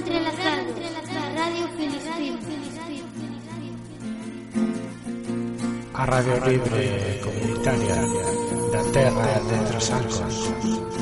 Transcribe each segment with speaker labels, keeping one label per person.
Speaker 1: entrelazados, entrelazados. Radio Filispín.
Speaker 2: A Radio Libre Comunitaria da Terra de
Speaker 1: Trasalcos.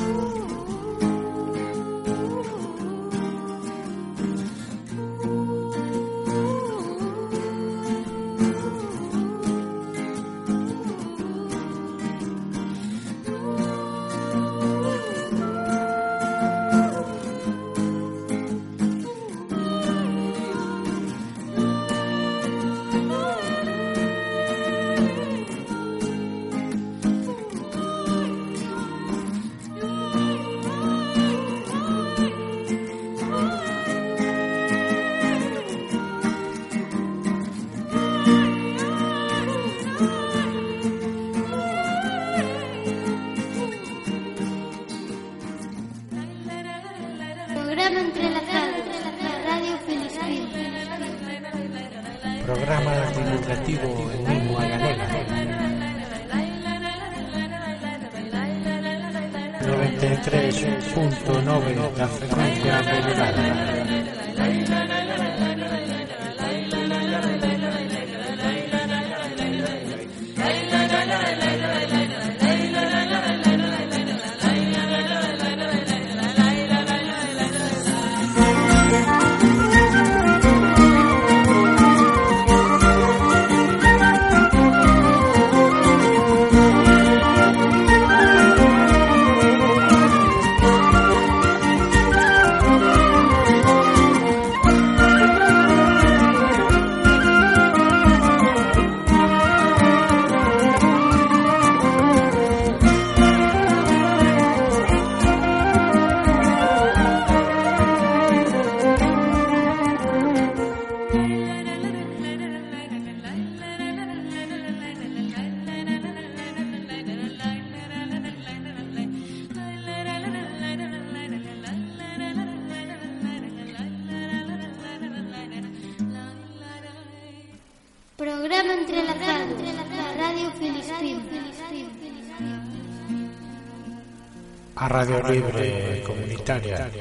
Speaker 1: Radio
Speaker 2: Libre Comunitaria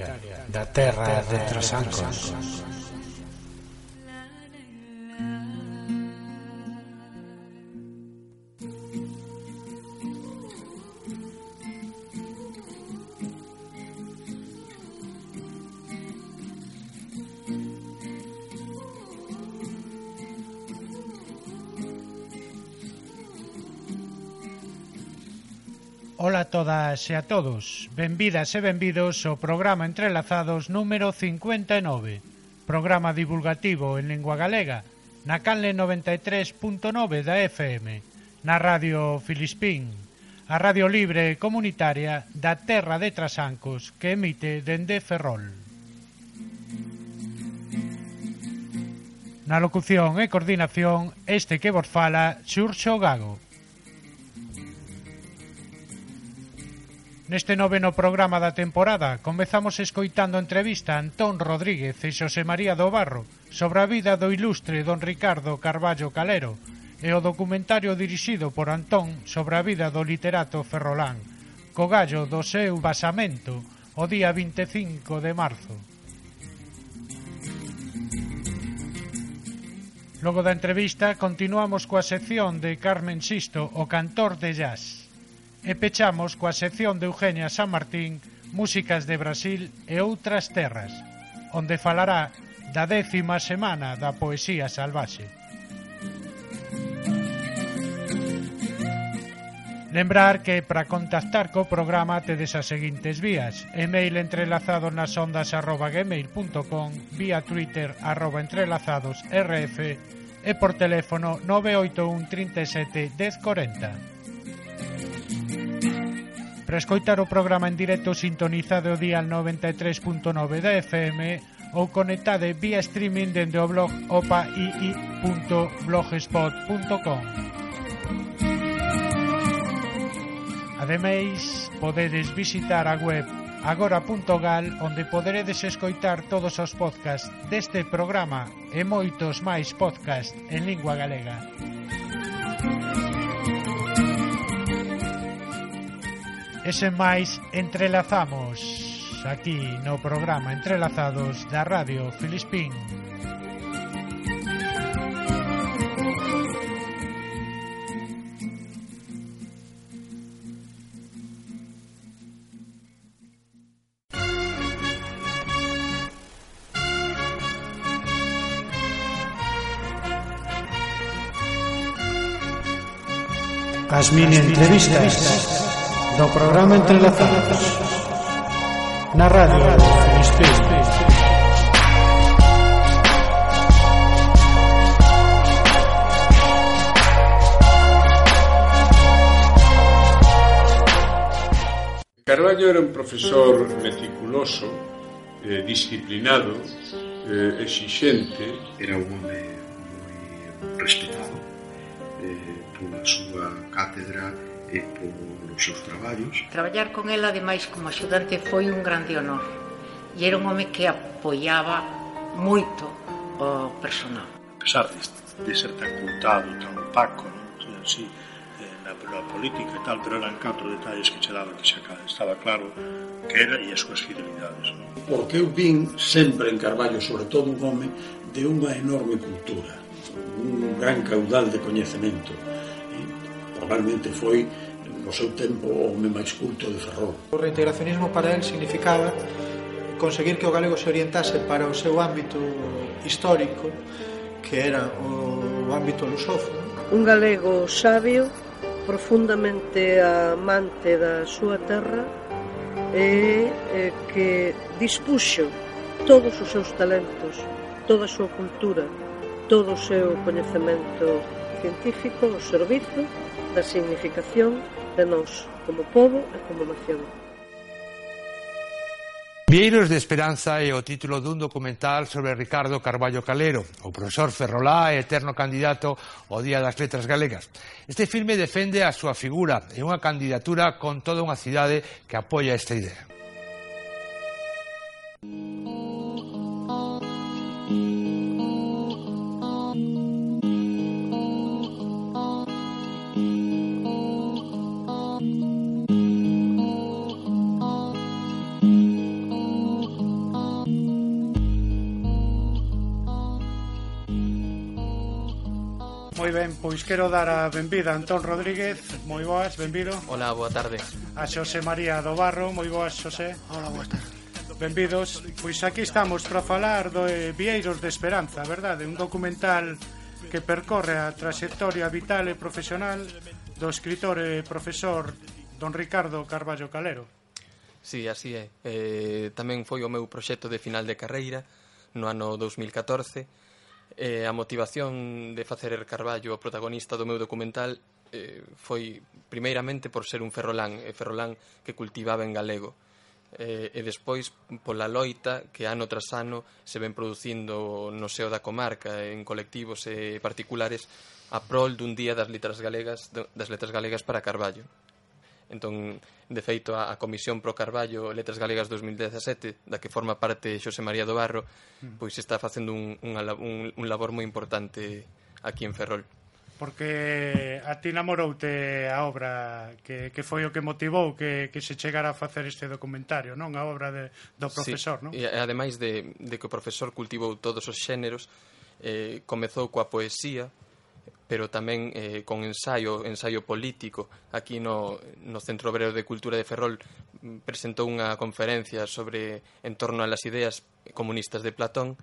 Speaker 2: da Terra de Trasancos. todas e a todos. Benvidas e benvidos ao programa Entrelazados número 59, programa divulgativo en lingua galega, na canle 93.9 da FM, na Radio Filispín, a radio libre e comunitaria da terra de Trasancos que emite dende Ferrol. Na locución e coordinación, este que vos fala, Xurxo Gago. Neste noveno programa da temporada comezamos escoitando a entrevista a Antón Rodríguez e Xosé María do Barro sobre a vida do ilustre don Ricardo Carballo Calero e o documentario dirixido por Antón sobre a vida do literato ferrolán co gallo do seu basamento o día 25 de marzo. Logo da entrevista continuamos coa sección de Carmen Sisto, o cantor de jazz. E pechamos coa sección de Eugenia San Martín, Músicas de Brasil e outras terras, onde falará da décima semana da poesía salvaxe. Lembrar que para contactar co programa tedes as seguintes vías email entrelazado nas ondas arroba gmail.com Vía Twitter arroba entrelazados rf E por teléfono 981 37 1040 Para escoitar o programa en directo sintonizade o día 93.9 da FM ou conectade vía streaming dende o blog opaii.blogspot.com Ademais, podedes visitar a web agora.gal onde poderedes escoitar todos os podcasts deste programa e moitos máis podcasts en lingua galega. E sen máis, entrelazamos
Speaker 3: aquí no programa Entrelazados da Radio Filispín. Casmine Entrevistas. No programa Entrelazados Na radio Finisterre
Speaker 4: Carballo era un profesor meticuloso, eh, disciplinado, eh, exixente.
Speaker 5: Era un home moi respetado eh, pola súa cátedra e polos seus traballos.
Speaker 6: Traballar con ela, ademais, como axudante foi un grande honor. E era un home que apoiaba moito o personal.
Speaker 7: A pesar de, de ser tan contado, tan opaco, non? Así, eh, na, na política e tal, pero eran catro detalles que che daba que xa estaba claro que era e as súas fidelidades. Non?
Speaker 8: Porque eu vin sempre en Carballo, sobre todo un home de unha enorme cultura, un gran caudal de coñecemento Probablemente foi no seu tempo o home máis culto de Ferrol.
Speaker 9: O reintegracionismo para el significaba conseguir que o galego se orientase para o seu ámbito histórico, que era o ámbito lusófono.
Speaker 10: Un galego sabio, profundamente amante da súa terra, e que dispuxo todos os seus talentos, toda a súa cultura, todo o seu coñecemento científico, o servizo da significación de nós como povo e como nación.
Speaker 11: Vieiros de Esperanza é o título dun documental sobre Ricardo Carballo Calero, o profesor Ferrolá e eterno candidato ao Día das Letras Galegas. Este filme defende a súa figura e unha candidatura con toda unha cidade que apoia esta idea.
Speaker 3: Moi ben, pois quero dar a benvida a Antón Rodríguez, moi boas, benvido.
Speaker 12: Hola, boa tarde.
Speaker 3: A Xosé María do Barro, moi boas, Xosé.
Speaker 13: Hola, boa tarde.
Speaker 3: Benvidos, pois aquí estamos para falar do eh, Vieiros de Esperanza, verdade? Un documental que percorre a trayectoria vital e profesional do escritor e profesor don Ricardo Carballo Calero.
Speaker 12: Sí, así é. Eh, tamén foi o meu proxecto de final de carreira no ano 2014 eh, a motivación de facer Carballo o protagonista do meu documental eh, foi primeiramente por ser un ferrolán, e ferrolán que cultivaba en galego eh, e despois pola loita que ano tras ano se ven producindo no seo da comarca en colectivos e particulares a prol dun día das letras galegas das letras galegas para Carballo. Entón, de feito, a, a Comisión Pro Carballo Letras Galegas 2017, da que forma parte Xosé María do Barro, hmm. pois está facendo un, un, un, un labor moi importante aquí en Ferrol.
Speaker 3: Porque a ti namoroute a obra que, que foi o que motivou que, que se chegara a facer este documentario, non? A obra de, do profesor,
Speaker 12: sí,
Speaker 3: non?
Speaker 12: E ademais de, de que o profesor cultivou todos os xéneros, eh, comezou coa poesía, pero tamén eh, con ensaio, ensaio político. Aquí no, no Centro Obrero de Cultura de Ferrol mm, presentou unha conferencia sobre en torno a las ideas comunistas de Platón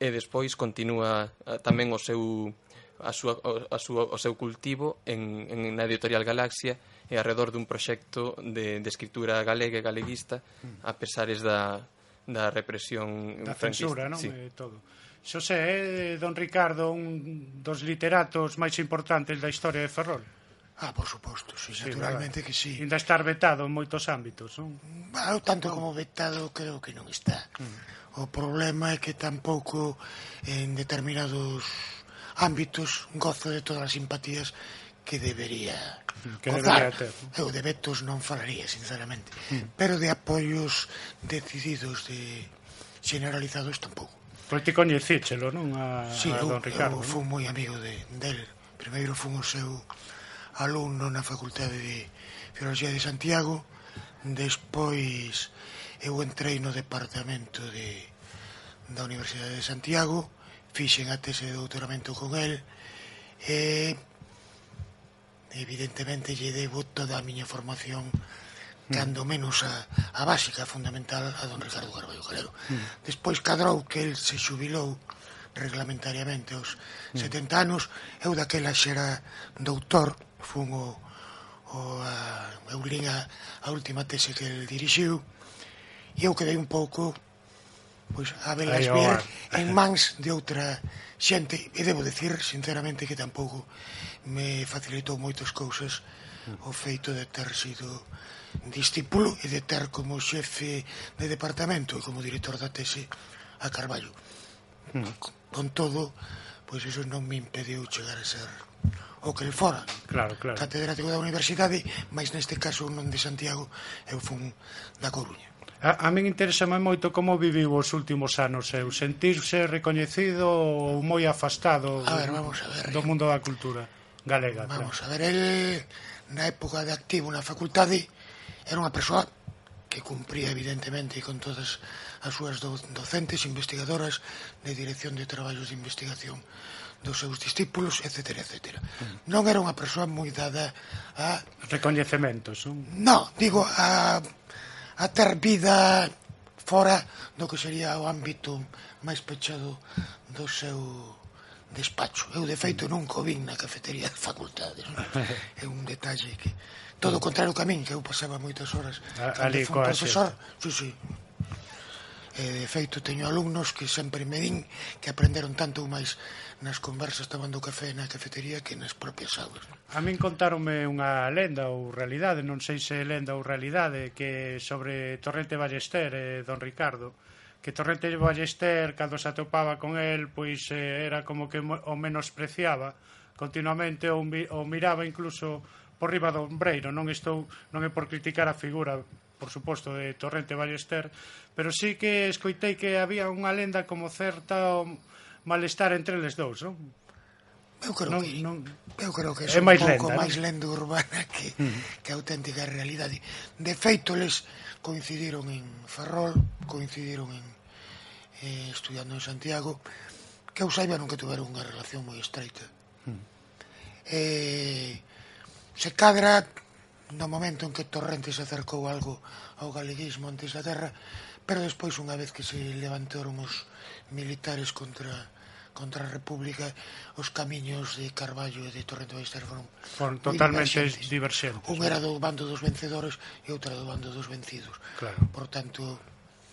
Speaker 12: e despois continúa eh, tamén o seu a súa, a súa, o seu cultivo en, en na editorial Galaxia e alrededor dun proxecto de, de escritura galega e galeguista a pesares da, da represión
Speaker 3: da franquista. censura, non?
Speaker 12: Sí.
Speaker 3: Eh, todo. Xosé é don Ricardo un dos literatos máis importantes da historia de Ferrol.
Speaker 13: Ah, por suposto, sí, sí naturalmente
Speaker 3: verdad.
Speaker 13: que sí.
Speaker 3: Inda estar vetado en moitos ámbitos, non?
Speaker 13: Bueno, tanto como vetado creo que non está. Mm. O problema é que tampouco en determinados ámbitos gozo de todas as simpatías que debería mm,
Speaker 3: que
Speaker 13: gozar.
Speaker 3: Debería ter.
Speaker 13: Eu de vetos non falaría, sinceramente. Mm. Pero de apoios decididos de generalizados tampouco.
Speaker 3: Pois ti coñecíchelo, non? A,
Speaker 13: sí,
Speaker 3: a don Ricardo.
Speaker 13: Eu, eu fui moi amigo de, del. Primeiro fui o seu alumno na Facultade de Filosofía de Santiago. Despois eu entrei no departamento de, da Universidade de Santiago, fixen a tese de doutoramento con el e evidentemente lle debo toda a miña formación cando menos a, a básica fundamental a don Ricardo Garballo Calero. Mm. Despois cadrou que el se xubilou reglamentariamente aos mm. 70 anos, eu daquela xera doutor, fun o, o a, eu lín a, a última tese que el dirixiu, e eu quedei un pouco pois a velas ver en mans de outra xente e debo decir sinceramente que tampouco me facilitou moitas cousas o feito de ter sido discípulo e de ter como xefe de departamento e como director da tese a Carballo. Mm. Con, todo, pois iso non me impediu chegar a ser o que el fora.
Speaker 3: Claro, claro.
Speaker 13: Catedrático da universidade, mas neste caso non de Santiago, eu fun da Coruña.
Speaker 3: A, a min interesa moito como viviu os últimos anos eu sentirse recoñecido ou moi afastado
Speaker 13: a ver, vamos a ver,
Speaker 3: do eh. mundo da cultura galega.
Speaker 13: Vamos claro. a ver, el na época de activo na facultade era unha persoa que cumpría evidentemente con todas as súas docentes, investigadoras de dirección de traballos de investigación dos seus discípulos, etc. etc. Mm. Non era unha persoa moi dada a...
Speaker 3: Recoñecementos, non?
Speaker 13: No, digo, a, a ter vida fora do que sería o ámbito máis pechado do seu despacho. Eu, de feito, mm. nunca o vin na cafetería de facultades. Non? É un detalle que todo o contrario que a min, que eu pasaba moitas horas.
Speaker 3: A, ali coa
Speaker 13: profesor, sí, sí. E, de feito, teño alumnos que sempre me din que aprenderon tanto ou máis nas conversas tomando café na cafetería que nas propias aulas.
Speaker 3: A min contaronme unha lenda ou realidade, non sei se é lenda ou realidade, que sobre Torrente Ballester e eh, Don Ricardo, que Torrente Ballester, cando se atopaba con el, pois eh, era como que o menospreciaba continuamente ou, mi, ou miraba incluso por riba do ombreiro. Non estou non é por criticar a figura por suposto, de Torrente Ballester, pero sí que escoitei que había unha lenda como certa malestar entre eles dous, non?
Speaker 13: Eu creo non, que, non, eu creo que é, é un máis pouco lenda, máis lenda urbana que, uh -huh. que auténtica realidade. De feito, les coincidiron en Ferrol, coincidiron en eh, estudiando en Santiago, que eu saiba nunca tuveron unha relación moi estreita. Uh -huh. eh, Se cadra no momento en que Torrente se acercou algo ao galeguismo antes da guerra, pero despois unha vez que se levantaron os militares contra contra a República, os camiños de Carballo e de Torrente Ballester foron,
Speaker 3: foron totalmente diversos.
Speaker 13: Un era do bando dos vencedores e outra do bando dos vencidos.
Speaker 3: Claro.
Speaker 13: Por tanto,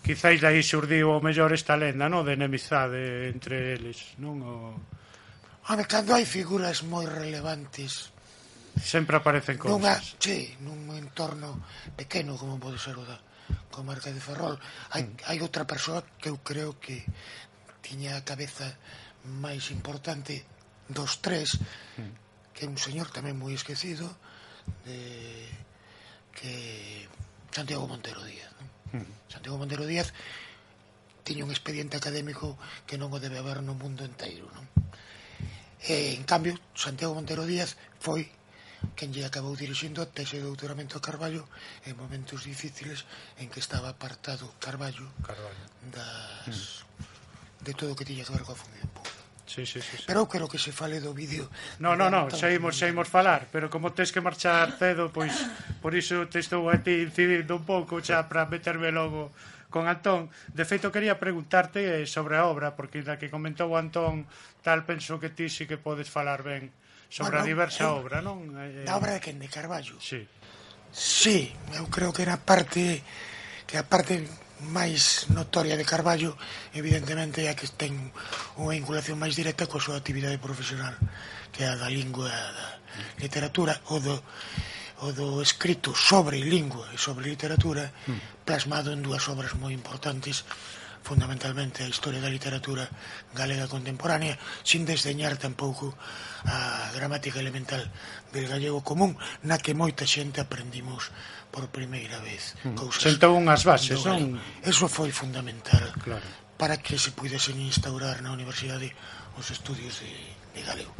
Speaker 3: quizáis daí surdiu o mellor esta lenda, non, de enemizade entre eles, non o
Speaker 13: Home, cando hai figuras moi relevantes
Speaker 3: Sempre aparecen cousas.
Speaker 13: Nunha, sí, nun entorno pequeno como pode ser o da comarca de Ferrol. Hai, mm. hai outra persoa que eu creo que tiña a cabeza máis importante dos tres, mm. que é un señor tamén moi esquecido, de, que Santiago Montero Díaz. Non? Mm. Santiago Montero Díaz tiña un expediente académico que non o debe haber no mundo enteiro. Non? E, en cambio, Santiago Montero Díaz foi quen lle acabou dirixindo a tese de doutoramento a Carballo en momentos difíciles en que estaba apartado Carballo,
Speaker 3: Carballo.
Speaker 13: das, mm. de todo o que tiña que ver coa función pública.
Speaker 3: Sí, sí, sí, sí.
Speaker 13: Pero eu quero que se fale do vídeo.
Speaker 3: No, no, no, xa imos, xa imos falar, pero como tens que marchar cedo, pois por iso te estou a ti incidindo un pouco xa para meterme logo con Antón. De feito, quería preguntarte eh, sobre a obra, porque da que comentou Antón, tal penso que ti sí que podes falar ben sobre bueno, a diversa eu, obra, non? Eh, eh.
Speaker 13: Da obra de quen? De Carballo?
Speaker 3: Sí.
Speaker 13: Sí, eu creo que era parte que a parte máis notoria de Carballo evidentemente é a que ten unha vinculación máis directa coa súa actividade profesional que é a da lingua da literatura ou do, o do escrito sobre lingua e sobre literatura mm. plasmado en dúas obras moi importantes fundamentalmente a historia da literatura galega contemporánea, sin desdeñar tampouco a gramática elemental del gallego común, na que moita xente aprendimos por primeira vez.
Speaker 3: Cousas Sentou unhas bases, non?
Speaker 13: Eso foi fundamental
Speaker 3: claro.
Speaker 13: para que se pudesen instaurar na universidade os estudios de, de galego.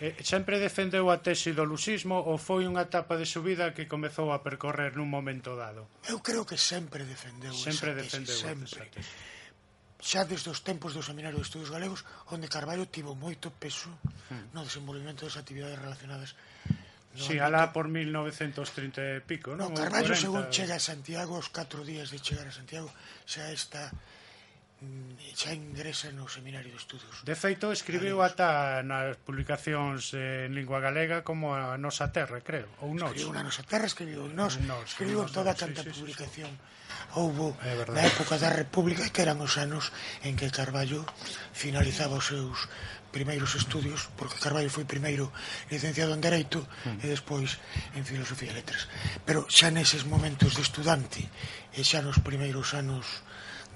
Speaker 3: Eh, sempre defendeu a tese do lusismo ou foi unha etapa de subida que comezou a percorrer nun momento dado?
Speaker 13: Eu creo que sempre defendeu
Speaker 3: sempre
Speaker 13: esa
Speaker 3: defendeu
Speaker 13: sempre.
Speaker 3: Esa tese
Speaker 13: xa desde os tempos do Seminario de Estudios Galegos, onde Carballo tivo moito peso no desenvolvemento das actividades relacionadas no
Speaker 3: sí, alá por 1930 e pico, non? No,
Speaker 13: Carballo,
Speaker 3: 40...
Speaker 13: según chega a Santiago, os catro días de chegar a Santiago, xa está Mm, xa ingresa no Seminario de Estudos.
Speaker 3: De feito, escribiu ata nas publicacións en lingua galega como a Nosa Terra, creo, ou Nos.
Speaker 13: Escribiu na Nosa Terra, escribiu Nos,
Speaker 3: nos
Speaker 13: escribiu
Speaker 3: nos,
Speaker 13: toda
Speaker 3: nos,
Speaker 13: tanta
Speaker 3: sí, publicación. Sí,
Speaker 13: sí. Houbo na época da República que eran os anos en que Carballo finalizaba os seus primeiros estudios, porque Carballo foi primeiro licenciado en Dereito
Speaker 3: mm.
Speaker 13: e despois en Filosofía e Letras. Pero xa neses momentos de estudante e xa nos primeiros anos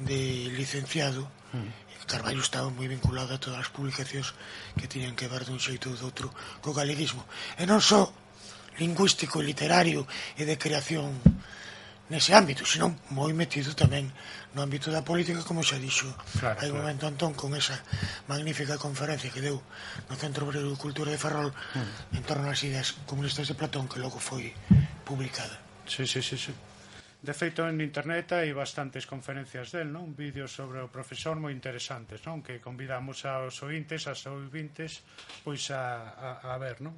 Speaker 13: de licenciado
Speaker 3: mm.
Speaker 13: Carballo estaba moi vinculado a todas as publicacións que tiñan que ver dun xeito ou doutro co galeguismo e non só lingüístico, literario e de creación nese ámbito, senón moi metido tamén no ámbito da política, como xa dixo
Speaker 3: claro,
Speaker 13: hai un
Speaker 3: claro.
Speaker 13: momento Antón con esa magnífica conferencia que deu no Centro Obrero de Cultura de Ferrol
Speaker 3: mm.
Speaker 13: en torno ás ideas comunistas de Platón que logo foi publicada.
Speaker 3: Sí, sí, sí, sí. De feito, en internet hai bastantes conferencias del, non? Vídeos sobre o profesor moi interesantes, non? Que convidamos aos ointes, aos ouvintes, pois a, a, a ver, non?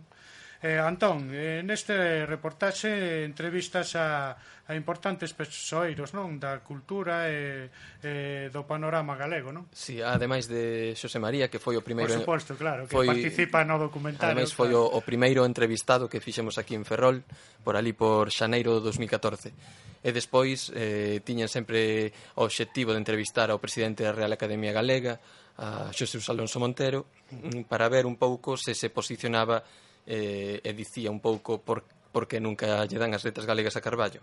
Speaker 3: Eh, Antón, eh, neste reportaxe entrevistas a, a importantes persoeiros non da cultura e, e do panorama galego, non?
Speaker 12: Si, sí, ademais de Xosé María, que foi o primeiro...
Speaker 3: Por suposto, claro, que
Speaker 12: foi,
Speaker 3: participa no documentario.
Speaker 12: Ademais foi o, o primeiro entrevistado que fixemos aquí en Ferrol, por ali por xaneiro do 2014. E despois eh, tiñan sempre o obxectivo de entrevistar ao presidente da Real Academia Galega, a Xosé Alonso Montero, mm. para ver un pouco se se posicionaba eh, e dicía un pouco por, por que nunca lle dan as letras galegas a Carballo.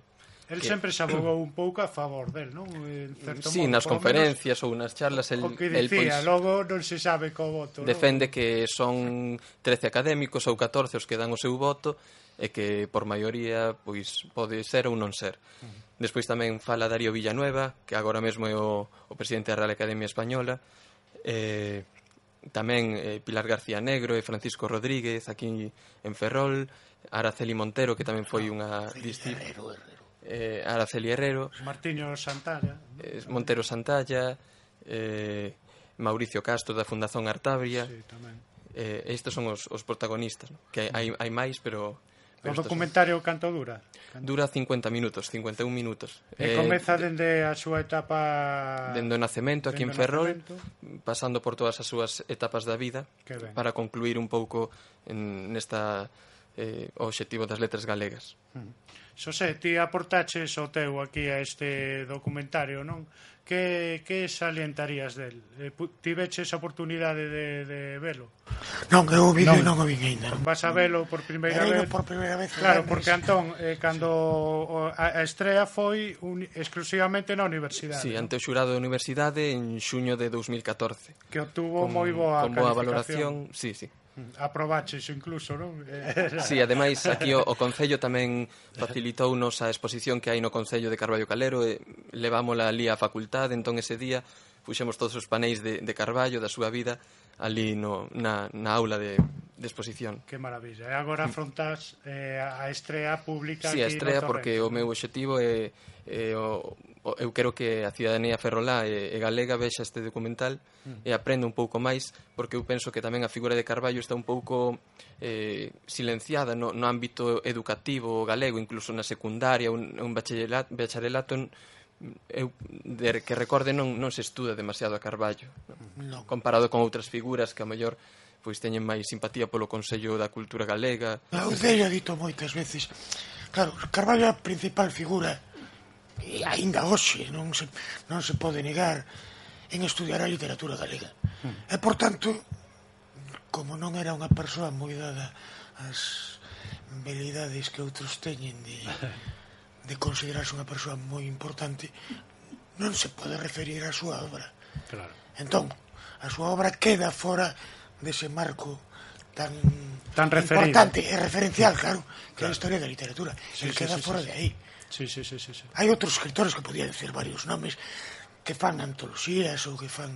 Speaker 3: El
Speaker 12: que...
Speaker 3: sempre se abogou un pouco a favor del, non? En certo
Speaker 12: sí,
Speaker 3: modo,
Speaker 12: nas conferencias menos, ou nas charlas el,
Speaker 3: o que dicía, el
Speaker 12: pois,
Speaker 3: logo non se sabe co voto
Speaker 12: defende que son 13 académicos ou 14 os que dan o seu voto e que por maioría pois pode ser ou non ser uh -huh. despois tamén fala Darío Villanueva que agora mesmo é o, o presidente da Real Academia Española eh, tamén eh, Pilar García Negro e Francisco Rodríguez aquí en Ferrol, Araceli Montero que tamén foi unha discípula eh, Araceli Herrero
Speaker 3: Martiño Santalla
Speaker 12: eh, Montero Santalla eh, Mauricio Castro da Fundación Artabria
Speaker 3: sí, tamén.
Speaker 12: Eh, estes son os, os protagonistas no? que hai, hai máis pero Pero o
Speaker 3: documentario canto dura?
Speaker 12: Canto... Dura 50 minutos, 51 minutos.
Speaker 3: E eh, comeza dende a súa etapa...
Speaker 12: Dende o nacemento aquí en Ferrol,
Speaker 3: nacemento.
Speaker 12: pasando por todas as súas etapas da vida, para concluir un pouco en, nesta eh, o obxectivo das letras galegas. Mm.
Speaker 3: Xosé, ti aportaches o teu aquí a este documentario, non? que, que salientarías del? Eh, tiveches a oportunidade de, de velo?
Speaker 13: Non, eu vi
Speaker 3: non.
Speaker 13: non o vin ainda.
Speaker 3: Vas a velo por primeira vez?
Speaker 13: por primeira vez.
Speaker 3: Claro,
Speaker 13: eh,
Speaker 3: porque Antón, eh, cando sí. a, a estrea foi un, exclusivamente na universidade.
Speaker 12: Sí, ante o xurado da universidade en xuño de 2014.
Speaker 3: Que obtuvo moi boa,
Speaker 12: con boa valoración. Sí, sí.
Speaker 3: Aprobaches incluso, non? Si,
Speaker 12: sí, ademais, aquí o, o Concello tamén facilitounos a exposición que hai no Concello de Carballo Calero e levámola ali á facultade, entón ese día puxemos todos os paneis de, de Carballo, da súa vida, ali no, na, na aula de, de exposición.
Speaker 3: Que maravilla. E agora afrontas eh, a estrea pública
Speaker 12: Sí, a estrea porque o meu obxectivo é, é o, o, eu quero que a cidadanía ferrolá e, e galega vexa este documental
Speaker 3: mm.
Speaker 12: e aprenda un pouco máis porque eu penso que tamén a figura de Carballo está un pouco eh, silenciada no, no ámbito educativo galego, incluso na secundaria, un, un bacharelato, bacharelato eu de que recorde non non se estuda demasiado a Carballo,
Speaker 13: non. No.
Speaker 12: comparado con outras figuras que a mellor pois teñen máis simpatía polo Consello da Cultura Galega.
Speaker 13: Ah, a Ucella dito moitas veces. Claro, Carballo é a principal figura e aínda hoxe non se, non se pode negar en estudiar a literatura galega. Hmm. E, por tanto, como non era unha persoa moi dada ás belidades que outros teñen de, de considerarse unha persoa moi importante, non se pode referir á súa obra.
Speaker 3: Claro.
Speaker 13: Entón, a súa obra queda fora dese marco tan
Speaker 3: tan referido.
Speaker 13: importante e referencial, claro, que claro. é a historia da literatura.
Speaker 3: Sí,
Speaker 13: el
Speaker 3: sí,
Speaker 13: queda
Speaker 3: sí,
Speaker 13: fora
Speaker 3: sí,
Speaker 13: de aí.
Speaker 3: Sí, sí, sí, sí, sí.
Speaker 13: Hai outros escritores que podían decir varios nomes que fan antoloxías ou que fan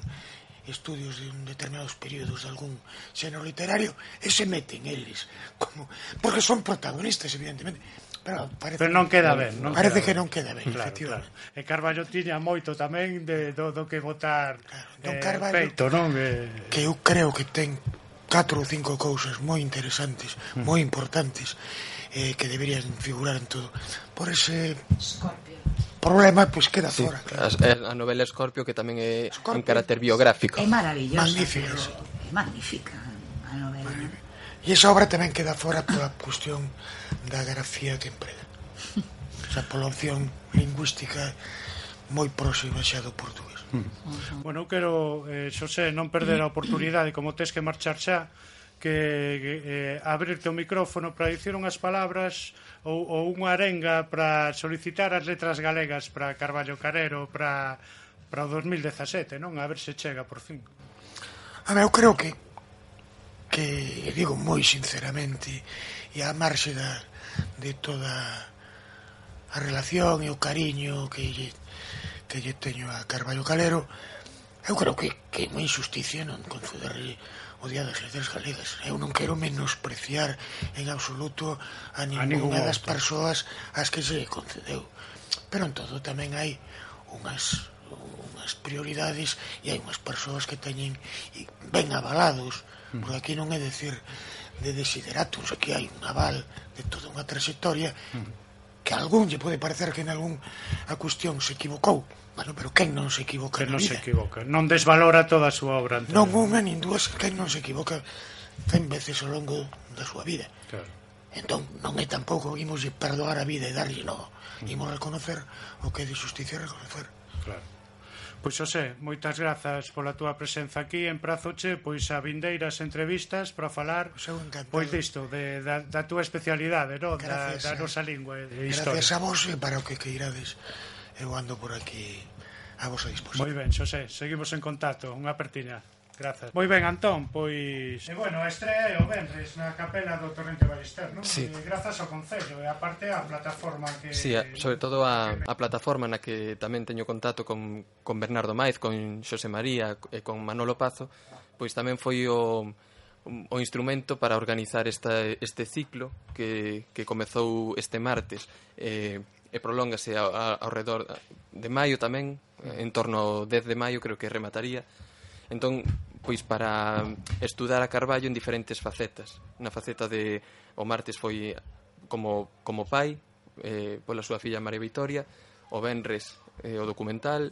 Speaker 13: estudios de un determinados períodos de algún xénero literario e se meten eles como porque son protagonistas evidentemente pero, parece,
Speaker 3: pero non queda ben. Non
Speaker 13: parece
Speaker 3: queda
Speaker 13: que non queda ben,
Speaker 3: claro,
Speaker 13: efectivamente.
Speaker 3: Claro. E Carballo tiña moito tamén de, do, do que votar claro,
Speaker 13: don
Speaker 3: eh,
Speaker 13: Carballo,
Speaker 3: peito, non? Eh...
Speaker 13: Que eu creo que ten catro ou cinco cousas moi interesantes,
Speaker 3: mm.
Speaker 13: moi importantes, eh, que deberían figurar en todo. Por ese... Scorpio problema pois pues, queda
Speaker 12: sí,
Speaker 13: fora.
Speaker 12: Claro. A, eh, a novela Scorpio que tamén é Scorpio. en carácter biográfico.
Speaker 14: É maravillosa.
Speaker 13: Magnífica.
Speaker 14: É magnífica a novela.
Speaker 13: E esa obra tamén queda fora pola cuestión da grafía que emprega. Esa pola opción lingüística moi próxima xa do portugués. Mm.
Speaker 3: Bueno, eu quero, eh, Xosé, non perder a oportunidade, como tes que marchar xa, que, que eh, abrirte o micrófono para dicir unhas palabras ou, ou unha arenga para solicitar as letras galegas para Carballo Carero para para o 2017, non? A ver se chega por fin.
Speaker 13: A ver, eu creo que que digo moi sinceramente e a marxe da, de toda a relación e o cariño que lle, que lle teño a Carballo Calero eu creo que, que é moi injusticia non concederle o Día das Letras Galegas. Eu non quero menospreciar en absoluto a ninguna das persoas as que se concedeu. Pero en todo tamén hai unhas unhas prioridades e hai unhas persoas que teñen ben avalados porque aquí non é decir de desideratus, aquí hai un aval de toda unha trayectoria que algún lle pode parecer que en algún a cuestión se equivocou, Bueno, pero quen non se equivoca
Speaker 3: que non se equivoca, non desvalora toda a súa obra anterior.
Speaker 13: Non unha nin dúas, quen non se equivoca cen veces ao longo da súa vida
Speaker 3: claro.
Speaker 13: entón non é tampouco imos perdoar a vida e darlle no imos reconocer o que é de justicia reconocer
Speaker 3: claro. Pois Xosé, moitas grazas pola túa presenza aquí en Prazoche, pois a vindeiras entrevistas para falar pois, pois disto de, da, da túa especialidade no?
Speaker 13: Gracias,
Speaker 3: da,
Speaker 13: da
Speaker 3: nosa lingua eh, e historia.
Speaker 13: Gracias a vos e para o que queirades. Eu ando por aquí a vosa disposición.
Speaker 3: Moi ben, Xosé, seguimos en contacto, unha pertiña Grazas. Moi ben, Antón, pois... E bueno, estreé o Benres na capela do Torrente Ballester, non?
Speaker 12: Sí.
Speaker 3: E grazas ao Concello e aparte a plataforma que...
Speaker 12: Sí, a, sobre todo a, a plataforma na que tamén teño contacto con, con Bernardo Maiz, con Xosé María e con Manolo Pazo, pois tamén foi o, o instrumento para organizar esta, este ciclo que, que comezou este martes eh, e prolóngase ao, ao redor de maio tamén, en torno ao 10 de maio creo que remataría, Entón, pois para estudar a Carballo en diferentes facetas. Na faceta de o martes foi como, como pai, eh, pola súa filla María Vitoria, o Benres eh, o documental,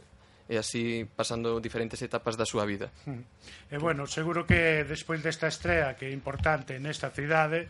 Speaker 12: e así pasando diferentes etapas da súa vida.
Speaker 3: Hmm. E bueno, seguro que despois desta estrea que é importante nesta cidade,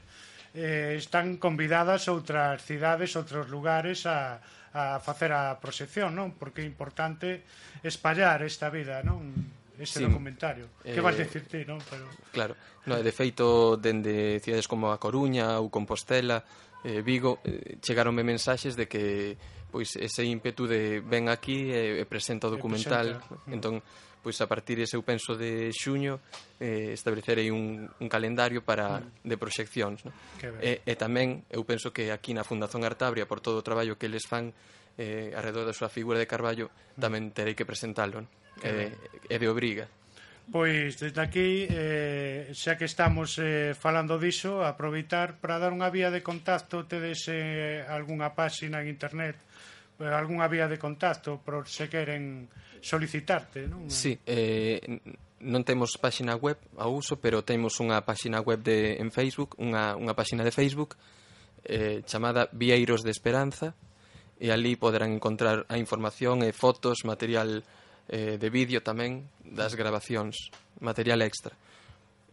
Speaker 3: eh, están convidadas outras cidades, outros lugares a, a facer a proxección, non? Porque é importante espallar esta vida, non? ese
Speaker 12: sí.
Speaker 3: documentario.
Speaker 12: Eh,
Speaker 3: que vas dicirte, non? Pero...
Speaker 12: Claro, no, de feito, dende cidades como a Coruña ou Compostela, eh, Vigo, eh, chegaronme mensaxes de que pois ese ímpetu de ven aquí e eh, presenta o documental.
Speaker 3: Presenta. Mm.
Speaker 12: Entón, pois a partir ese eu penso de xuño eh, establecerei un, un calendario para mm. de proxeccións, no? E, e tamén eu penso que aquí na Fundación Artabria por todo o traballo que eles fan eh, alrededor da súa figura de Carballo mm. tamén terei que presentalo. No? Eh, e, é de Obriga.
Speaker 3: Pois, desde aquí, eh, xa que estamos eh, falando diso, aproveitar para dar unha vía de contacto, tedes eh, algunha páxina en internet, eh, algunha vía de contacto, por se queren solicitarte, non?
Speaker 12: Sí, eh, non temos páxina web a uso, pero temos unha páxina web de, en Facebook, unha, unha páxina de Facebook eh, chamada Vieiros de Esperanza e ali poderán encontrar a información e fotos, material eh, de vídeo tamén das grabacións, material extra.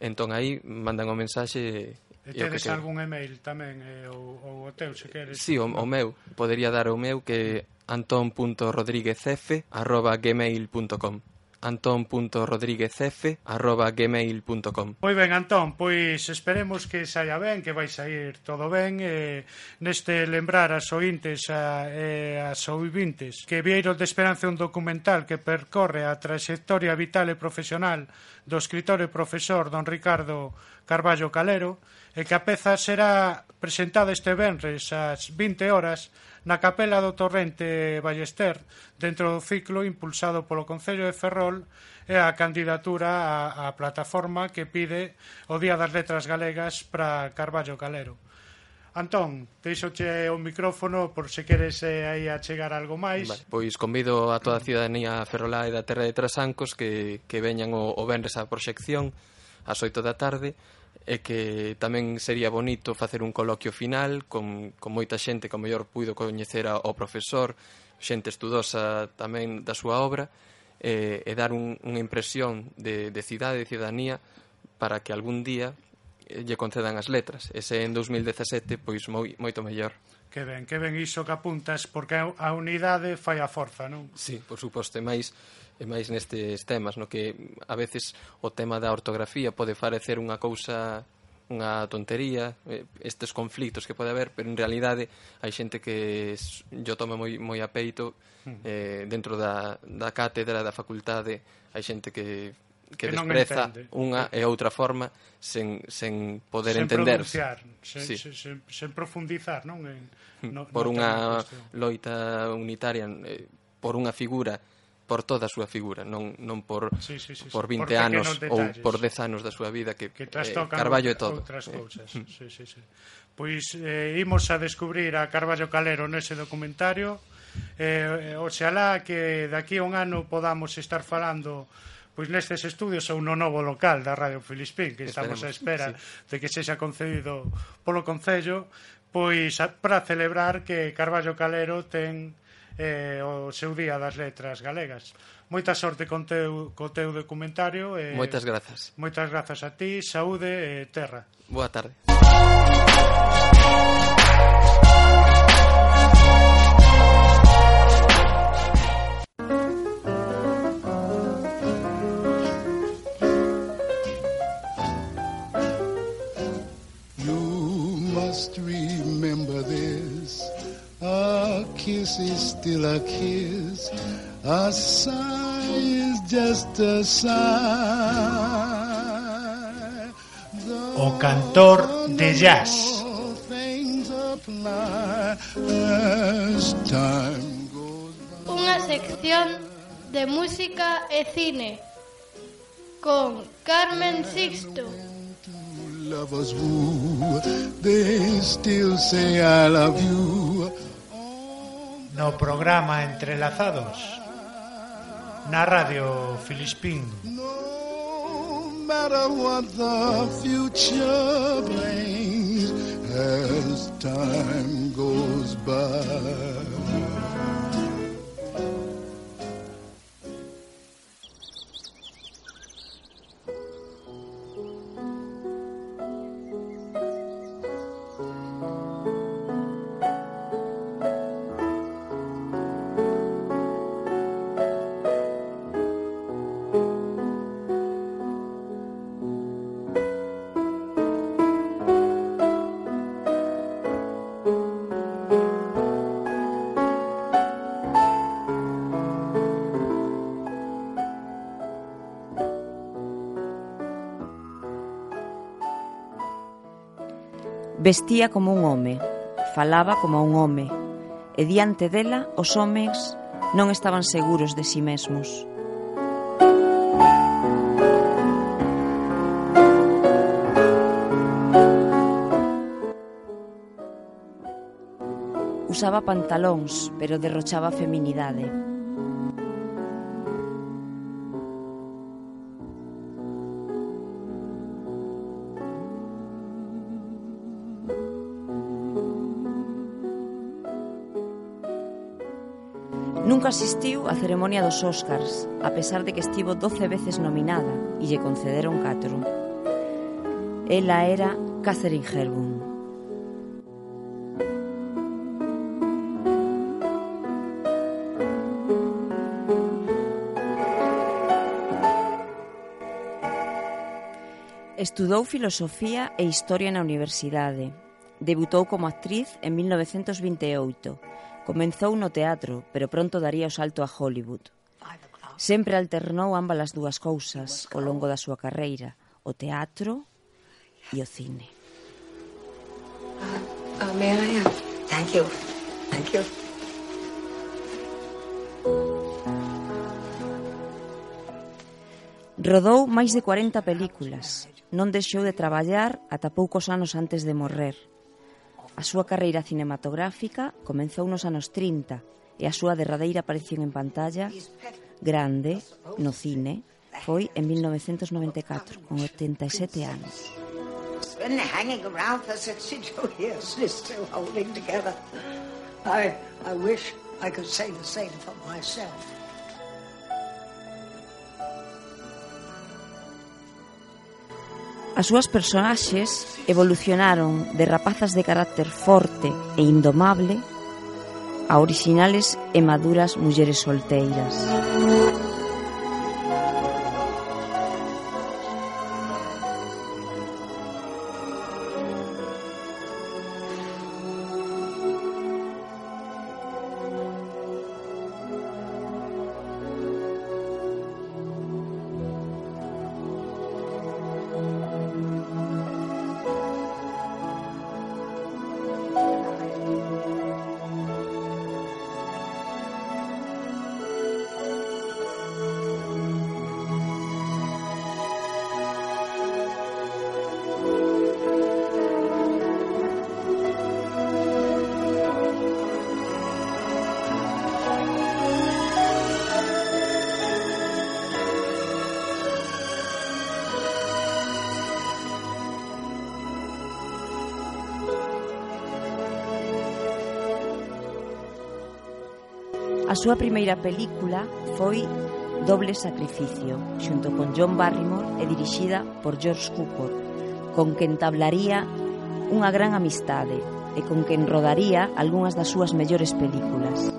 Speaker 12: Entón aí mandan o mensaxe
Speaker 3: E tedes
Speaker 12: que
Speaker 3: algún email tamén eh, ou, ou o teu se queres?
Speaker 12: Si, sí, o, o meu, podería dar o meu que anton.rodríguezf@gmail.com antón.rodríguezf@gmail.com.
Speaker 3: Moi ben, Antón, pois esperemos que saia ben, que vai sair todo ben eh, neste lembrar as ointes a, eh, as ouvintes que Vieiros de Esperanza é un documental que percorre a trayectoria vital e profesional do escritor e profesor don Ricardo Carballo Calero e que a peza será presentada este venres ás 20 horas Na capela do Torrente Ballester, dentro do ciclo impulsado polo Concello de Ferrol, é a candidatura á, á plataforma que pide o Día das Letras Galegas para Carballo Calero. Antón, deixoche o micrófono por se queres eh, aí chegar algo máis.
Speaker 12: Vale, pois convido a toda a ciudadanía ferrolá e da terra de Trasancos que, que veñan o, o venres a proxección ás 8 da tarde e que tamén sería bonito facer un coloquio final con, con moita xente que o mellor puido coñecer ao profesor, xente estudosa tamén da súa obra, e, e dar un, unha impresión de, de cidade e cidadanía para que algún día eh, lle concedan as letras. Ese en 2017, pois moi, moito mellor.
Speaker 3: Que ben, que ben iso que apuntas, porque a unidade fai a forza, non?
Speaker 12: Sí, por suposto, e máis e máis nestes temas, no que a veces o tema da ortografía pode parecer unha cousa unha tontería, eh, estes conflitos que pode haber, pero en realidade hai xente que yo tome moi, moi a peito eh, dentro da, da cátedra, da facultade, hai xente que que, que despreza unha e outra forma sen, sen poder
Speaker 3: sen
Speaker 12: entender
Speaker 3: sen, sí. sen, sen, sen profundizar non? En, hm, no,
Speaker 12: por no unha loita unitaria eh, por unha figura por toda a súa figura, non, non por,
Speaker 3: sí, sí, sí,
Speaker 12: por 20
Speaker 3: por
Speaker 12: anos ou por 10 anos da súa vida que, que eh, Carballo é todo.
Speaker 3: Outras cousas. Eh. sí, sí, sí. Pois eh, imos a descubrir a Carballo Calero nese documentario. Eh, eh, oxalá que daqui a un ano podamos estar falando pois nestes estudios ou no novo local da Radio Filispín, que estamos Esperemos, a espera sí. de que sexa concedido polo Concello, pois a, para celebrar que Carballo Calero ten eh, o seu día das letras galegas. Moita sorte con teu, co teu documentario.
Speaker 12: Eh, moitas grazas.
Speaker 3: Moitas grazas a ti, saúde e eh, terra.
Speaker 12: Boa tarde.
Speaker 15: Kiss is still a kiss. A sigh is just a sigh.
Speaker 3: O cantor de jazz.
Speaker 1: Unha sección de música e cine con Carmen Sixto.
Speaker 15: Lovers woo, they still say I love you.
Speaker 3: no programa Entrelazados na Radio Filispín.
Speaker 15: No matter what the future brings as time goes by
Speaker 16: Vestía como un home, falaba como un home, e diante dela os homens non estaban seguros de si mesmos. Usaba pantalóns, pero derrochaba feminidade. nunca asistiu á ceremonia dos Oscars, a pesar de que estivo 12 veces nominada e lle concederon catro. Ela era Catherine Hepburn. Estudou filosofía e historia na universidade. Debutou como actriz en 1928 Comenzou no teatro, pero pronto daría o salto a Hollywood. Sempre alternou ambas as dúas cousas ao longo da súa carreira, o teatro e o cine.
Speaker 14: Uh, uh, may I have? Thank you. Thank you.
Speaker 16: Rodou máis de 40 películas. Non deixou de traballar ata poucos anos antes de morrer. A súa carreira cinematográfica comenzou nos anos 30 e a súa derradeira aparición en pantalla grande no cine foi en 1994, con 87 anos.
Speaker 14: Been hanging around for 62 years and is still holding together. I, I wish I could say the same for myself.
Speaker 16: As súas personaxes evolucionaron de rapazas de carácter forte e indomable a originales e maduras mulleres solteiras. súa primeira película foi Doble Sacrificio, xunto con John Barrymore e dirixida por George Cukor, con quen tablaría unha gran amistade e con quen rodaría algunhas das súas mellores películas.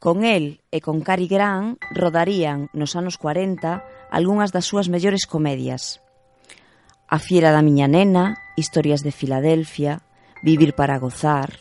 Speaker 16: Con el e con Cary Grant rodarían nos anos 40 algunhas das súas mellores comedias. A fiera da miña nena, Historias de Filadelfia, Vivir para gozar.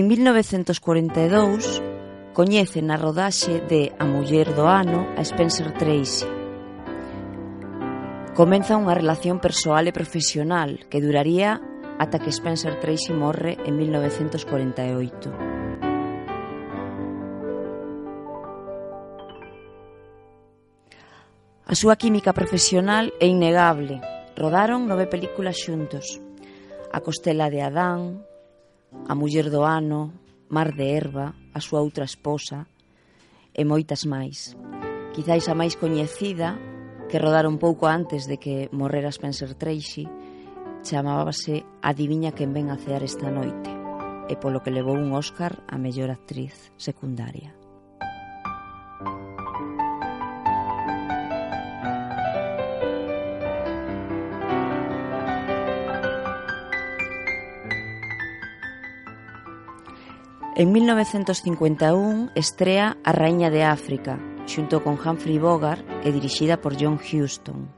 Speaker 16: En 1942 coñece na rodaxe de A muller do ano a Spencer Tracy. Comeza unha relación persoal e profesional que duraría ata que Spencer Tracy morre en 1948. A súa química profesional é innegable. Rodaron nove películas xuntos. A Costela de Adán, a muller do ano, Mar de Erva, a súa outra esposa, e moitas máis. Quizáis a máis coñecida, que rodaron pouco antes de que morrera Spencer Tracy, chamábase Adiviña quen ven a cear esta noite, e polo que levou un Óscar a mellor actriz secundaria. En 1951 estrea A Raíña de África, xunto con Humphrey Bogart e dirixida por John Huston.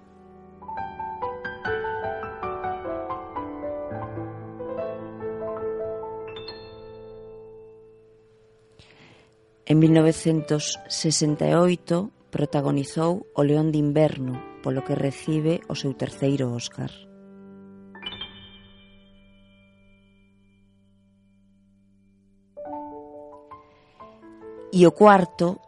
Speaker 16: En 1968 protagonizou O León de Inverno, polo que recibe o seu terceiro Óscar. E o cuarto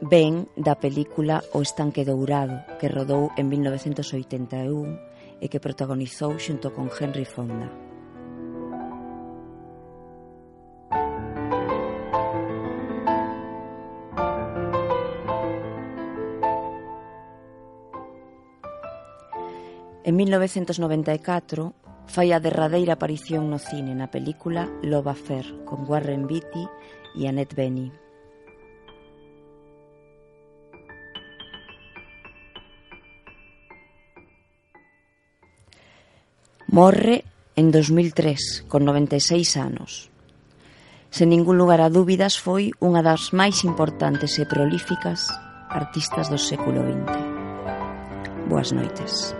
Speaker 16: ven da película O estanque dourado, que rodou en 1981 e que protagonizou xunto con Henry Fonda. En 1994 fai a derradeira aparición no cine na película Lova Fer con Warren Beatty y Annette Beni. Morre en 2003, con 96 anos. Sen ningún lugar a dúbidas foi unha das máis importantes e prolíficas artistas do século XX. Boas noites.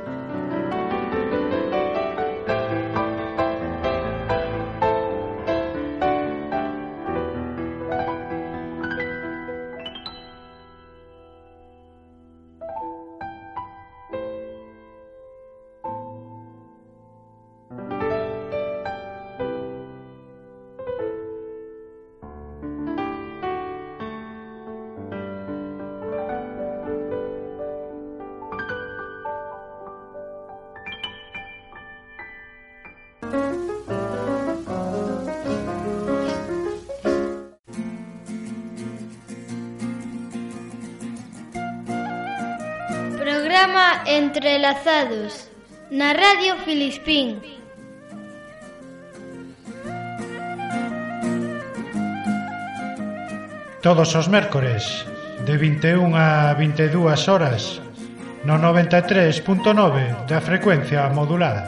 Speaker 1: Entrelazados na Radio Filispín.
Speaker 2: Todos os mércores de 21 a 22 horas no 93.9 da frecuencia modulada.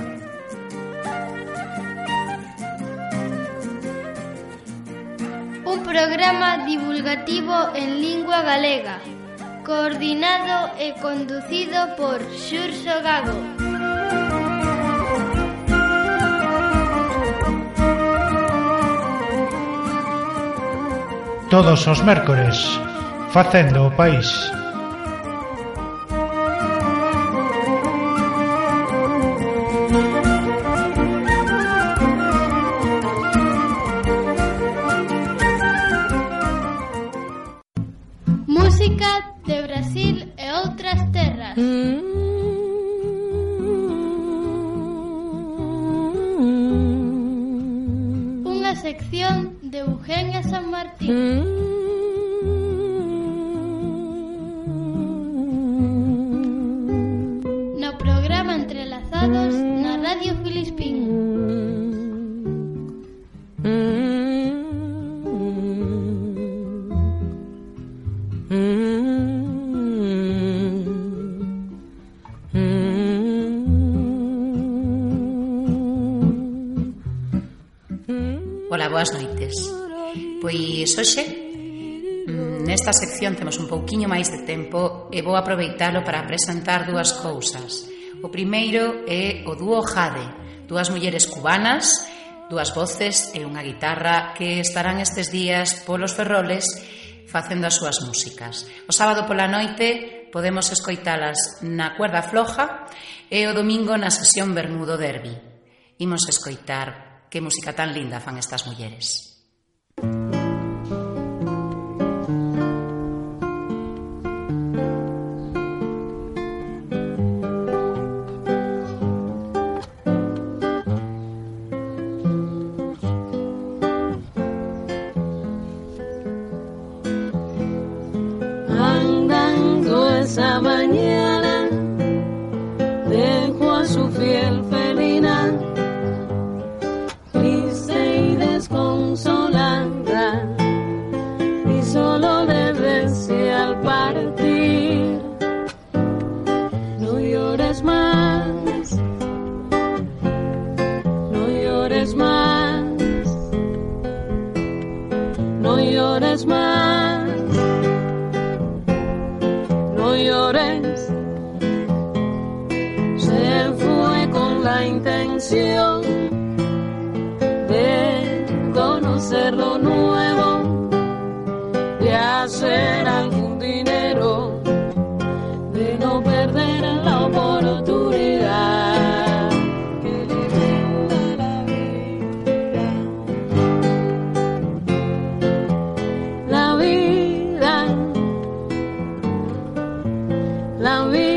Speaker 1: Un programa divulgativo en lingua galega coordinado e conducido por Xurxo Gago.
Speaker 2: Todos os mércores, facendo o país.
Speaker 17: Ola, boas noites. Pois hoxe mm, nesta sección temos un pouquiño máis de tempo e vou aproveitalo para presentar dúas cousas. O primeiro é o dúo Jade, dúas mulleres cubanas, dúas voces e unha guitarra que estarán estes días polos ferroles facendo as súas músicas. O sábado pola noite podemos escoitalas na cuerda floja e o domingo na sesión Bermudo Derby. Imos escoitar Que música tan linda fan estas mulleres. now we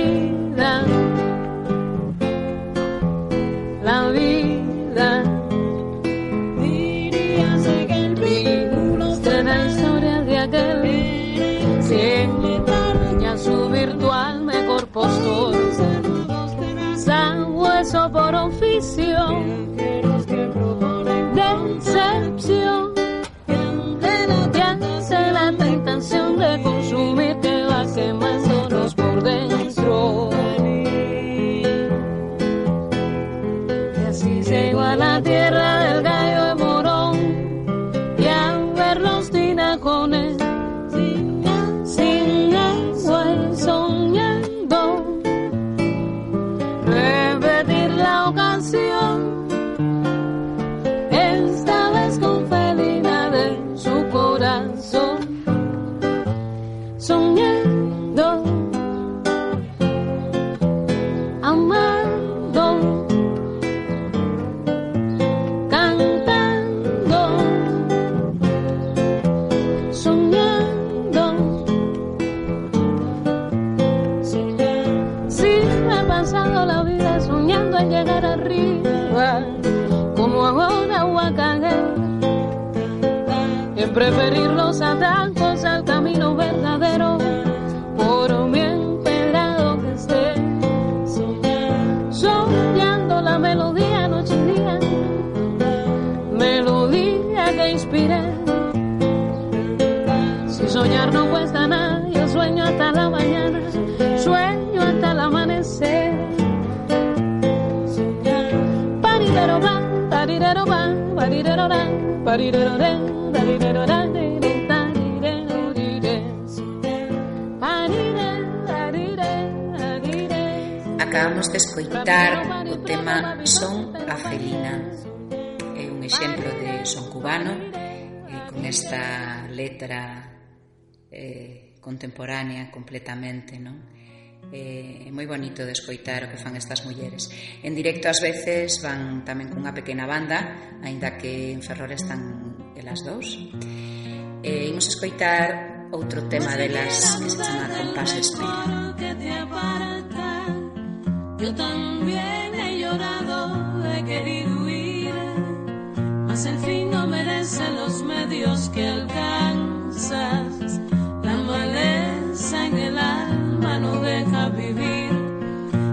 Speaker 18: Acabamos de escoitar o tema Son a felina É un exemplo de son cubano e con esta letra eh, contemporánea completamente, non? eh, moi bonito de escoitar o que fan estas mulleres. En directo ás veces van tamén cunha pequena banda, aínda que en Ferrol están elas dous. E imos escoitar outro tema delas que se chama Compás de Espera.
Speaker 17: Yo también he llorado, he querido huir, mas el fin no merece los medios que alcanzas, la maleza en el aire. Deja vivir,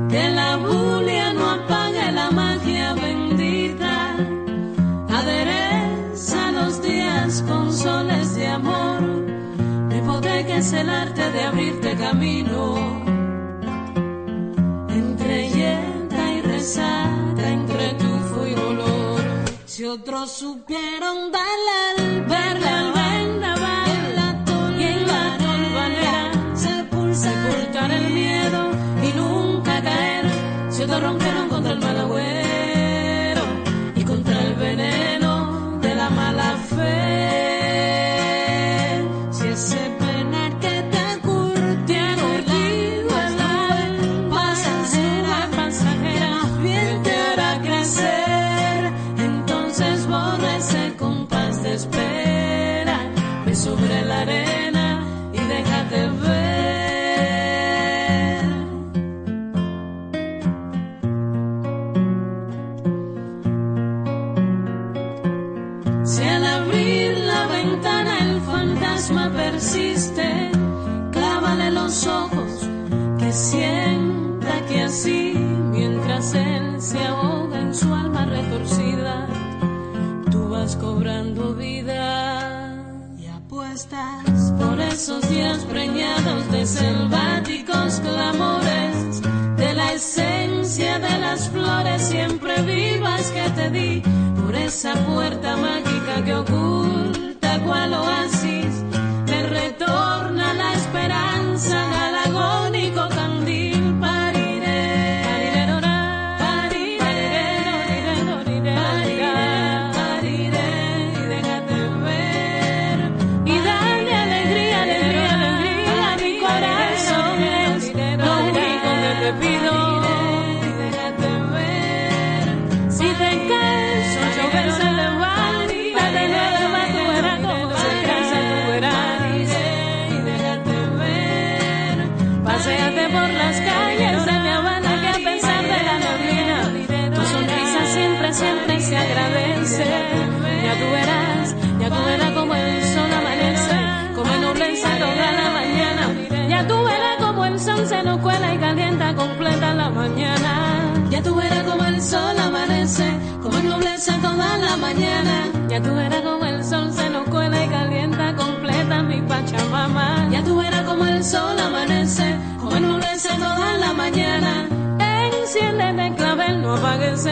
Speaker 17: que la bulia no apague la magia bendita. Adereza los días con soles de amor. Mi hipoteca es el arte de abrirte camino. Entre hiedra y resaca, entre tufo y dolor. Si otros supieron darle al vendaval,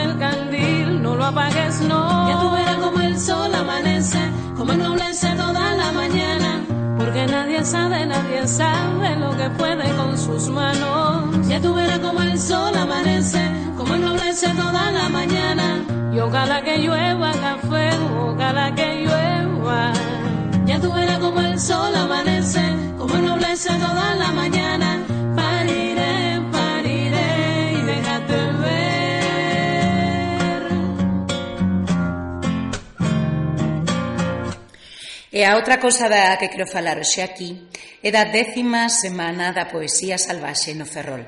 Speaker 17: el candil, no lo apagues, no. Ya tú verás como el sol amanece, como ennoblece toda la mañana. Porque nadie sabe, nadie sabe lo que puede con sus manos. Ya tú verás como el sol amanece, como ennoblece toda la mañana. Y ojalá que llueva café, ojalá que llueva. Ya tú verás como el sol amanece, como ennoblece toda la mañana.
Speaker 18: E a outra cousa da que quero falar hoxe aquí é da décima semana da poesía salvaxe no Ferrol.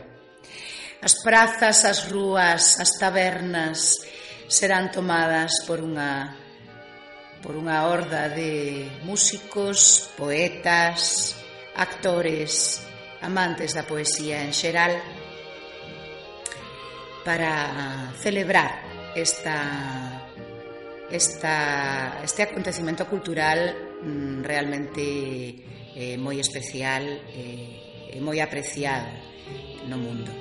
Speaker 18: As prazas, as rúas, as tabernas serán tomadas por unha por unha horda de músicos, poetas, actores, amantes da poesía en xeral para celebrar esta esta este acontecimento cultural mm, realmente eh, moi especial eh, moi apreciada no mundo.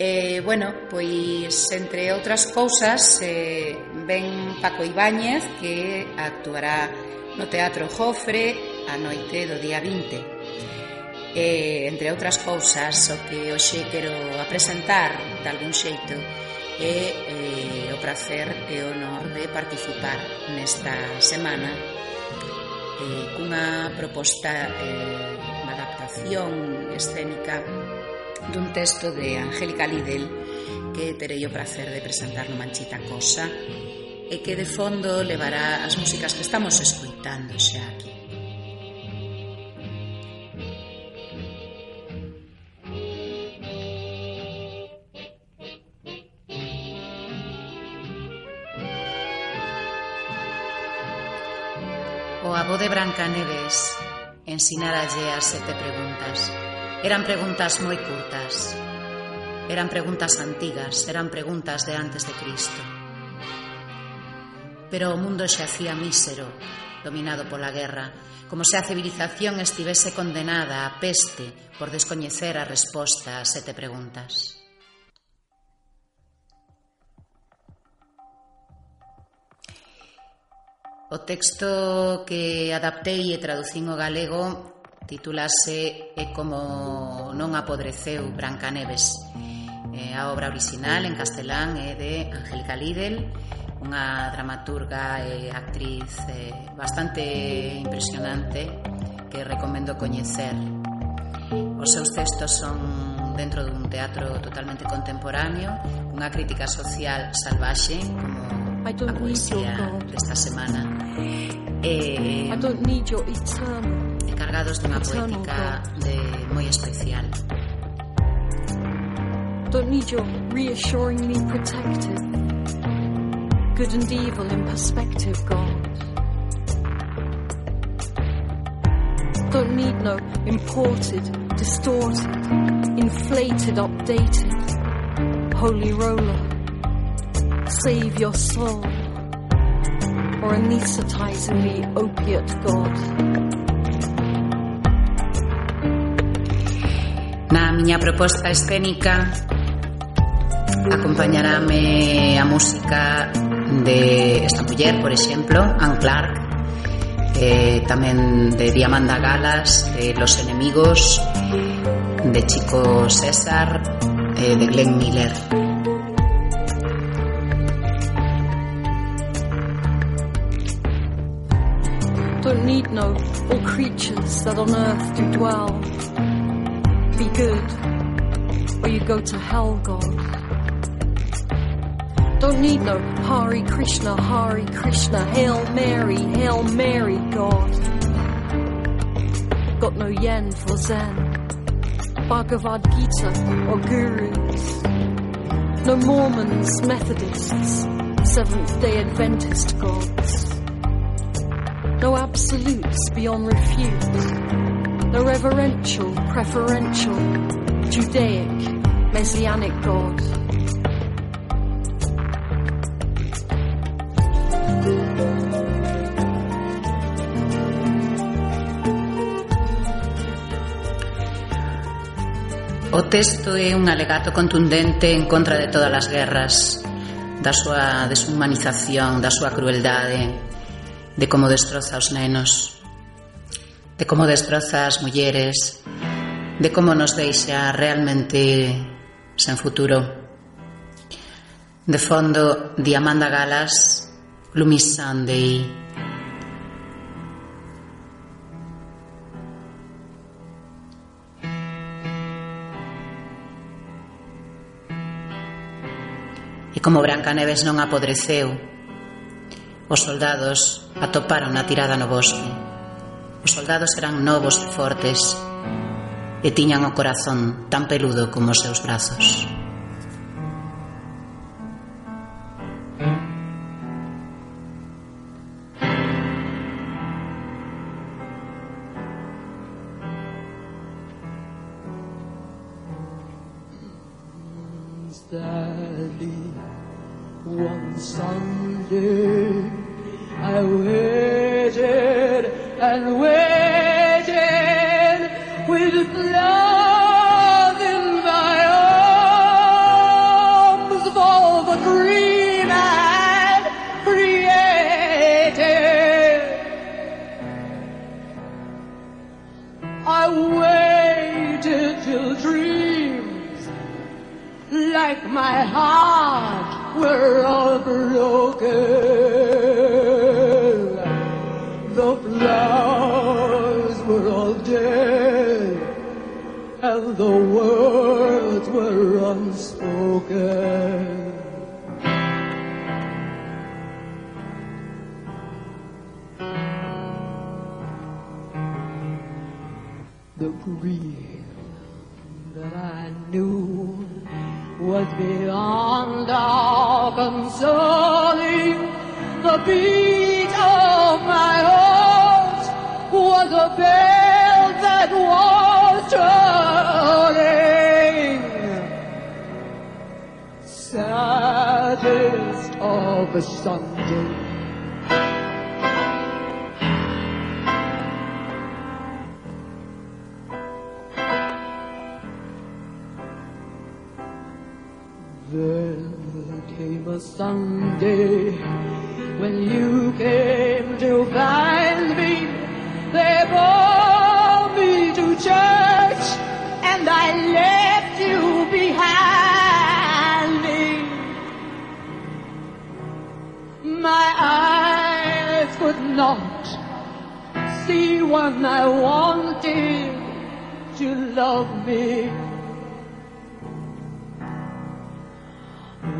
Speaker 18: Eh, bueno, pois entre outras cousas eh, ven Paco Ibáñez que actuará no Teatro Jofre a noite do día 20. Eh, entre outras cousas, o que hoxe quero apresentar de algún xeito é eh, o prazer e o honor de participar nesta semana eh, cunha proposta eh, unha adaptación escénica dun texto de Angélica Lidl que terei o placer de presentar no Manchita Cosa e que de fondo levará as músicas que estamos escuitando xa aquí. o avó de Brancaneves ensinarálle as sete preguntas. Eran preguntas moi curtas. Eran preguntas antigas, eran preguntas de antes de Cristo. Pero o mundo xa hacía mísero, dominado pola guerra, como se a civilización estivese condenada á peste por descoñecer a resposta a sete preguntas. O texto que adaptei e traducín ao galego titulase É como non apodreceu Brancaneves. A obra original en castelán é de Angélica Lidl, unha dramaturga e actriz eh, bastante impresionante que recomendo coñecer. Os seus textos son dentro dun teatro totalmente contemporáneo, unha crítica social salvaxe, como a poesía desta semana. Eh, I don't need your eternal cargados dunha poética de moi especial. Don't need your reassuringly protective, good and evil in perspective, God. Don't need no imported, distorted, inflated, updated, holy roller. save your soul, or anesthetizing opiate god. Na miña proposta escénica acompañarame a música de esta muller, por exemplo, Anne Clark, eh, tamén de Diamanda Galas, de Los Enemigos, de Chico César, eh, de Glenn Miller. No all creatures that on earth do dwell be good, or you go to hell, God. Don't need no Hari Krishna, Hari Krishna, Hail Mary, Hail Mary, God. Got no yen for Zen, Bhagavad Gita or gurus. No Mormons, Methodists, Seventh day Adventist gods. Absolutes beyond refute the reverential, preferential, Judaic, Messianic God. O texto é un alegato contundente en contra de todas as guerras, da súa deshumanización, da súa crueldade, de como destroza os nenos, de como destroza as mulleres, de como nos deixa realmente sen futuro. De fondo, Diamanda Galas, Gloomy Sunday. E como Branca Neves non apodreceu, Os soldados atoparon na tirada no bosque. Os soldados eran novos e fortes e tiñan o corazón tan peludo como os seus brazos.
Speaker 19: Then came a Sunday when you came to find me. They brought me to church and I left you behind me. My eyes could not see one I wanted to love me.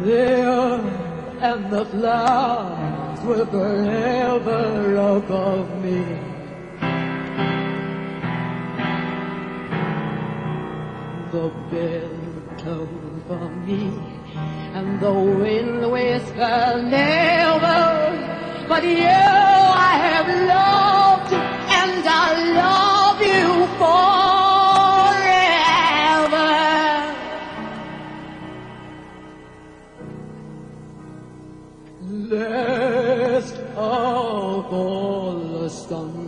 Speaker 19: There and the flowers were forever above me. The bell tolled for me, and the wind whispered never. But you I have loved, and I love you forever. گلستان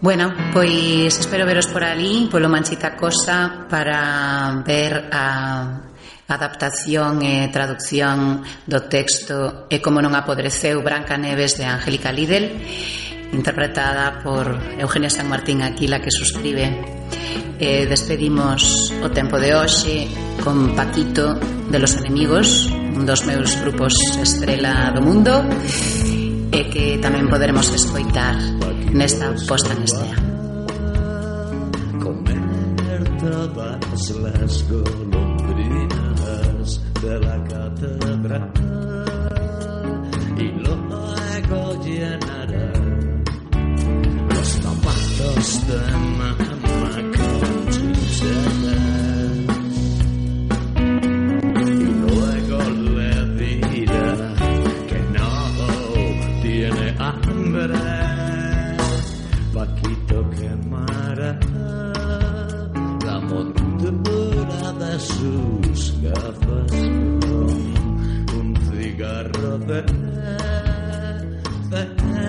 Speaker 18: Bueno, pois espero veros por ali, polo Manchita Cosa, para ver a adaptación e traducción do texto e como non apodreceu Branca Neves de Angélica Lidl, interpretada por Eugenia San Martín Aquila que suscribe. E despedimos o tempo de hoxe con Paquito de los Enemigos, un dos meus grupos estrela do mundo, e que tamén poderemos escoitar nesta posta en estea.
Speaker 20: todas las golondrinas de la catedral y luego llenará los zapatos de mamá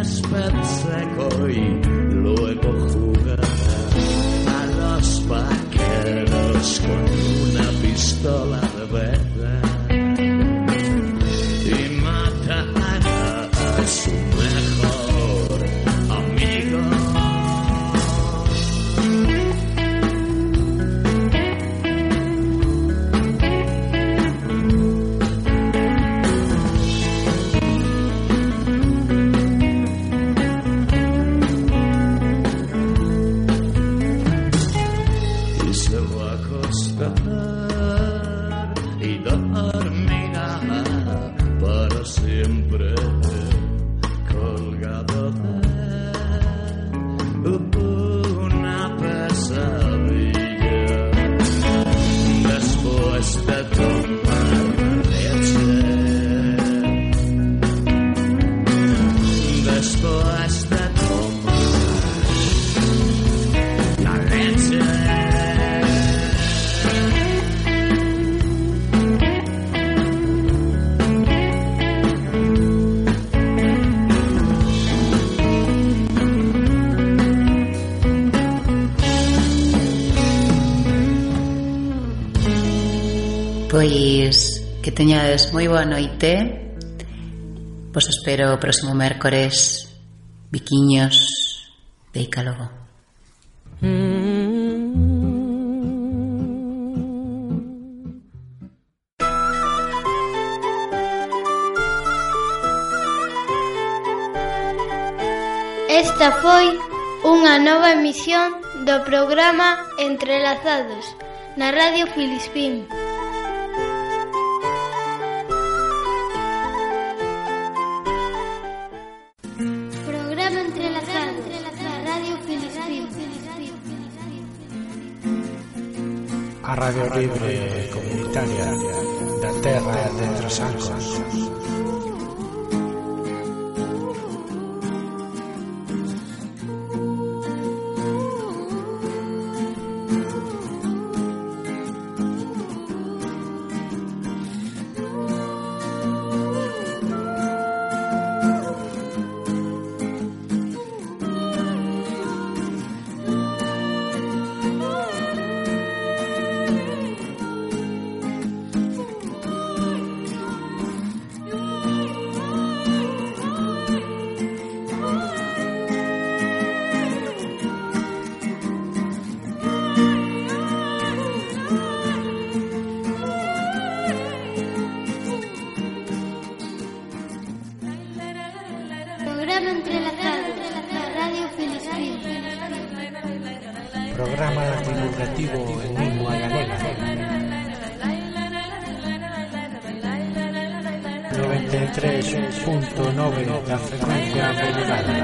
Speaker 20: despensaco y luego jugar a los vaqueros con una pistola.
Speaker 18: teñades moi boa noite. Vos espero o próximo mércores. Biquiños. Beica logo.
Speaker 1: Esta foi unha nova emisión do programa Entrelazados na Radio Filispín. Radio
Speaker 21: Libre Comunitaria da Terra de Trasancos. 106.9, la frecuencia modulada.